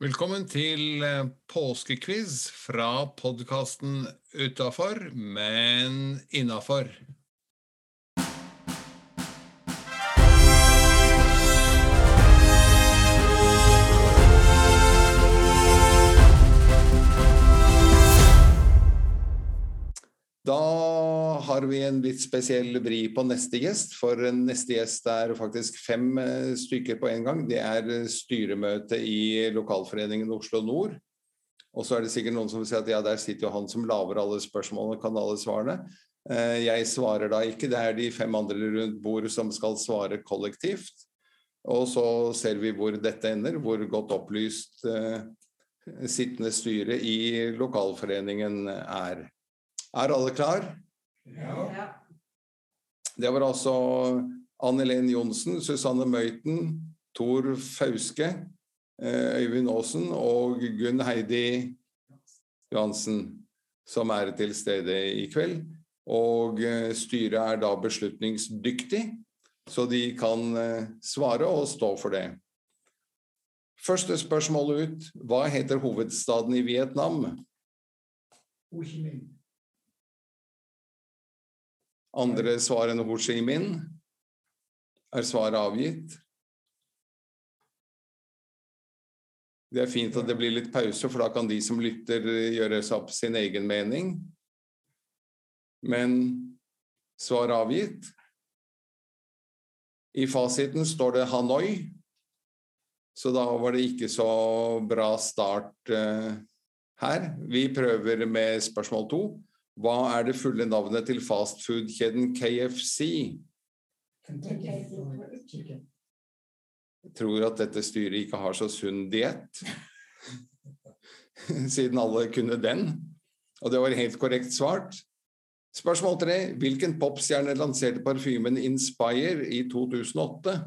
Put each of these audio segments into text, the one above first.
Velkommen til eh, fra podkasten Utafor, men innafor. Har vi en litt spesiell vri på neste gjest, for neste gjest er faktisk fem eh, stykker på en gang. Det er eh, styremøte i lokalforeningen Oslo Nord. Og så er det sikkert noen som vil si at ja, der sitter jo han som lager alle spørsmålene og kan alle svarene. Eh, jeg svarer da ikke, det er de fem andre rundt bordet som skal svare kollektivt. Og så ser vi hvor dette ender, hvor godt opplyst sittende styre i lokalforeningen er. Er alle klar? Ja. Det var altså Ann Helen Johnsen, Susanne Møyten, Tor Fauske, eh, Øyvind Aasen og Gunn Heidi Johansen som er til stede i kveld. Og eh, styret er da beslutningsdyktig, så de kan eh, svare og stå for det. Første spørsmål ut. Hva heter hovedstaden i Vietnam? Ho Chi Minh. Andre svar enn Ho Chi Minh? Er svaret avgitt? Det er fint at det blir litt pause, for da kan de som lytter gjøre seg opp sin egen mening. Men svar avgitt? I fasiten står det Hanoi, så da var det ikke så bra start uh, her. Vi prøver med spørsmål to. Hva er det fulle navnet til fastfood-kjeden KFC? Jeg tror at dette styret ikke har så sunn diett, siden alle kunne den. Og det var helt korrekt svart. Spørsmål tre. Hvilken popstjerne lanserte parfymen Inspire i 2008?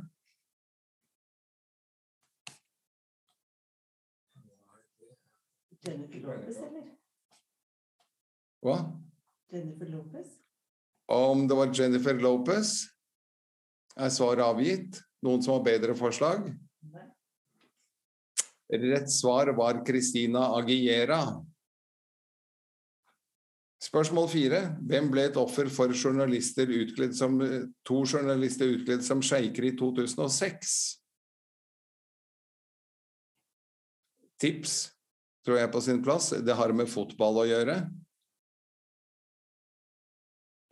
Jennifer Lopez? Hva? Jennifer Lopez? Om det var Jennifer Lopez? Er svaret avgitt? Noen som har bedre forslag? Nei. Rett svar var Christina Aguiera Spørsmål fire. Hvem ble et offer for journalister som, to journalister utkledd som sjeiker i 2006? Tips tror jeg er på sin plass. Det har med fotball å gjøre.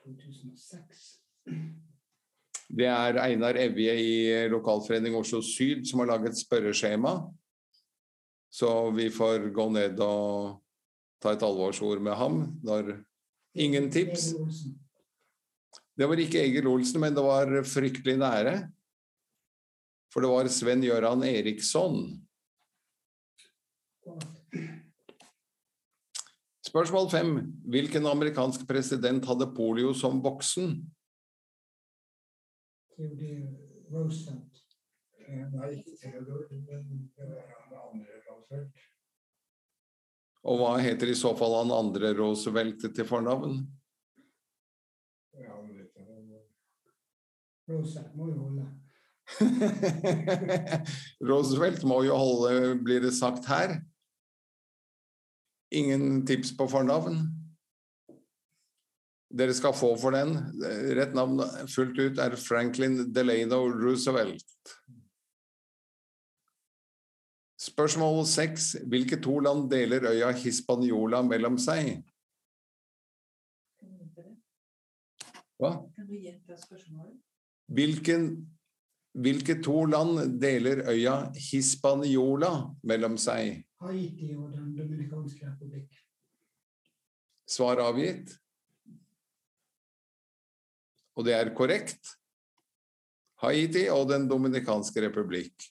2006. Det er Einar Evje i Lokalforening Oslo Syd som har laget spørreskjema. Så vi får gå ned og ta et alvorsord med ham når Ingen tips? Det var ikke Egil Olsen, men det var fryktelig nære. For det var Sven Gøran Eriksson. Spørsmål fem. Hvilken amerikansk president hadde polio som voksen? Theodore Roosevelt. Eh, Nei, ikke Theodor, men det var han andre Roosevelt. Og hva heter i så fall han andre Roosevelt til fornavn? Ja, det, Roosevelt må jo holde. Roosevelt må jo holde, blir det sagt her. Ingen tips på fornavn? Dere skal få for den. Rett navn fullt ut er Franklin Delano Roosevelt. Spørsmål seks. Hvilke to land deler øya Hispaniola mellom seg? Hva? Hvilken, hvilke to land deler øya Hispaniola mellom seg? Haiti og Den dominikanske republikk. Svar avgitt. Og det er korrekt. Haiti og Den dominikanske republikk.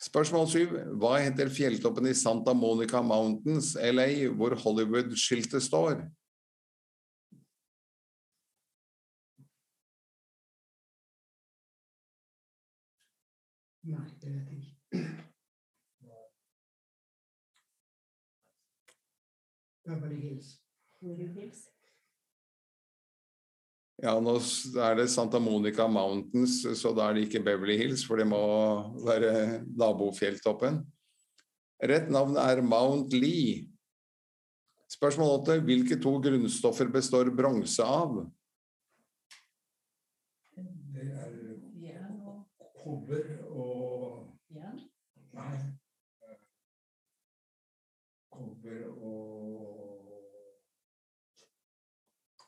Spørsmål syv. Hva heter fjelltoppen i Santa Monica Mountains, LA, hvor Hollywood-skiltet står? Nei, det vet jeg ikke. Beverly Hills. Beverly Hills. Ja, nå er det Santa Monica Mountains, så da er det ikke Beverly Hills, for det må være nabofjelltoppen. Rett navn er Mount Lee. Spørsmål åtte. Hvilke to grunnstoffer består bronse av? Det er Jern og kobber og ja. Nei. Kobber og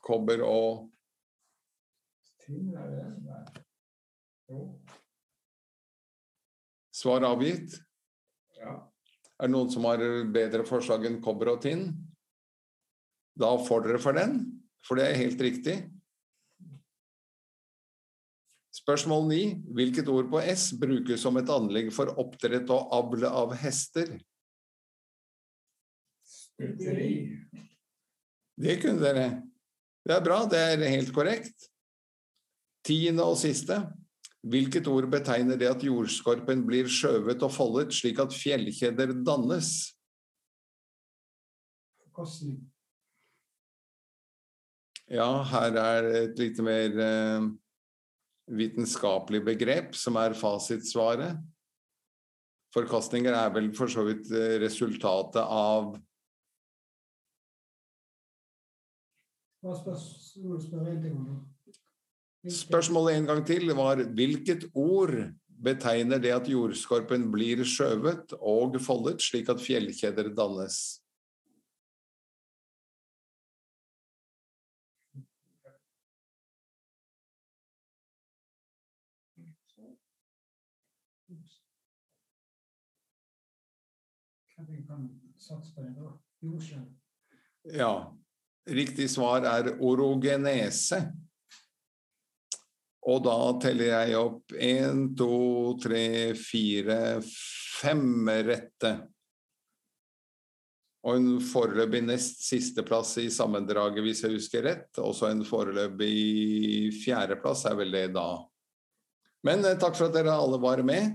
Kobber og tinn, er det det? Nei. Jo. Svar avgitt. Ja. Er det noen som har bedre forslag enn kobber og tinn? Da får dere for den, for det er helt riktig. Spørsmål 9. Hvilket ord på S brukes som et anlegg for oppdrett og avl av hester? Stutteri. Det kunne dere. Det er bra, det er helt korrekt. Tiende og siste. Hvilket ord betegner det at jordskorpen blir skjøvet og foldet slik at fjellkjeder dannes? Forkastning. Ja, her er et litt mer eh, vitenskapelig begrep som er fasitsvaret. Forkastninger er vel for så vidt eh, resultatet av Hva spørsmål spør en ting om Spørsmålet en gang til var hvilket ord betegner det at jordskorpen blir skjøvet og foldet slik at fjellkjeder dannes? Ja, riktig svar er orogenese. Og da teller jeg opp én, to, tre, fire, fem rette. Og en foreløpig nest sisteplass i sammendraget, hvis jeg husker rett. Også en foreløpig fjerdeplass er vel det da. Men eh, takk for at dere alle var med.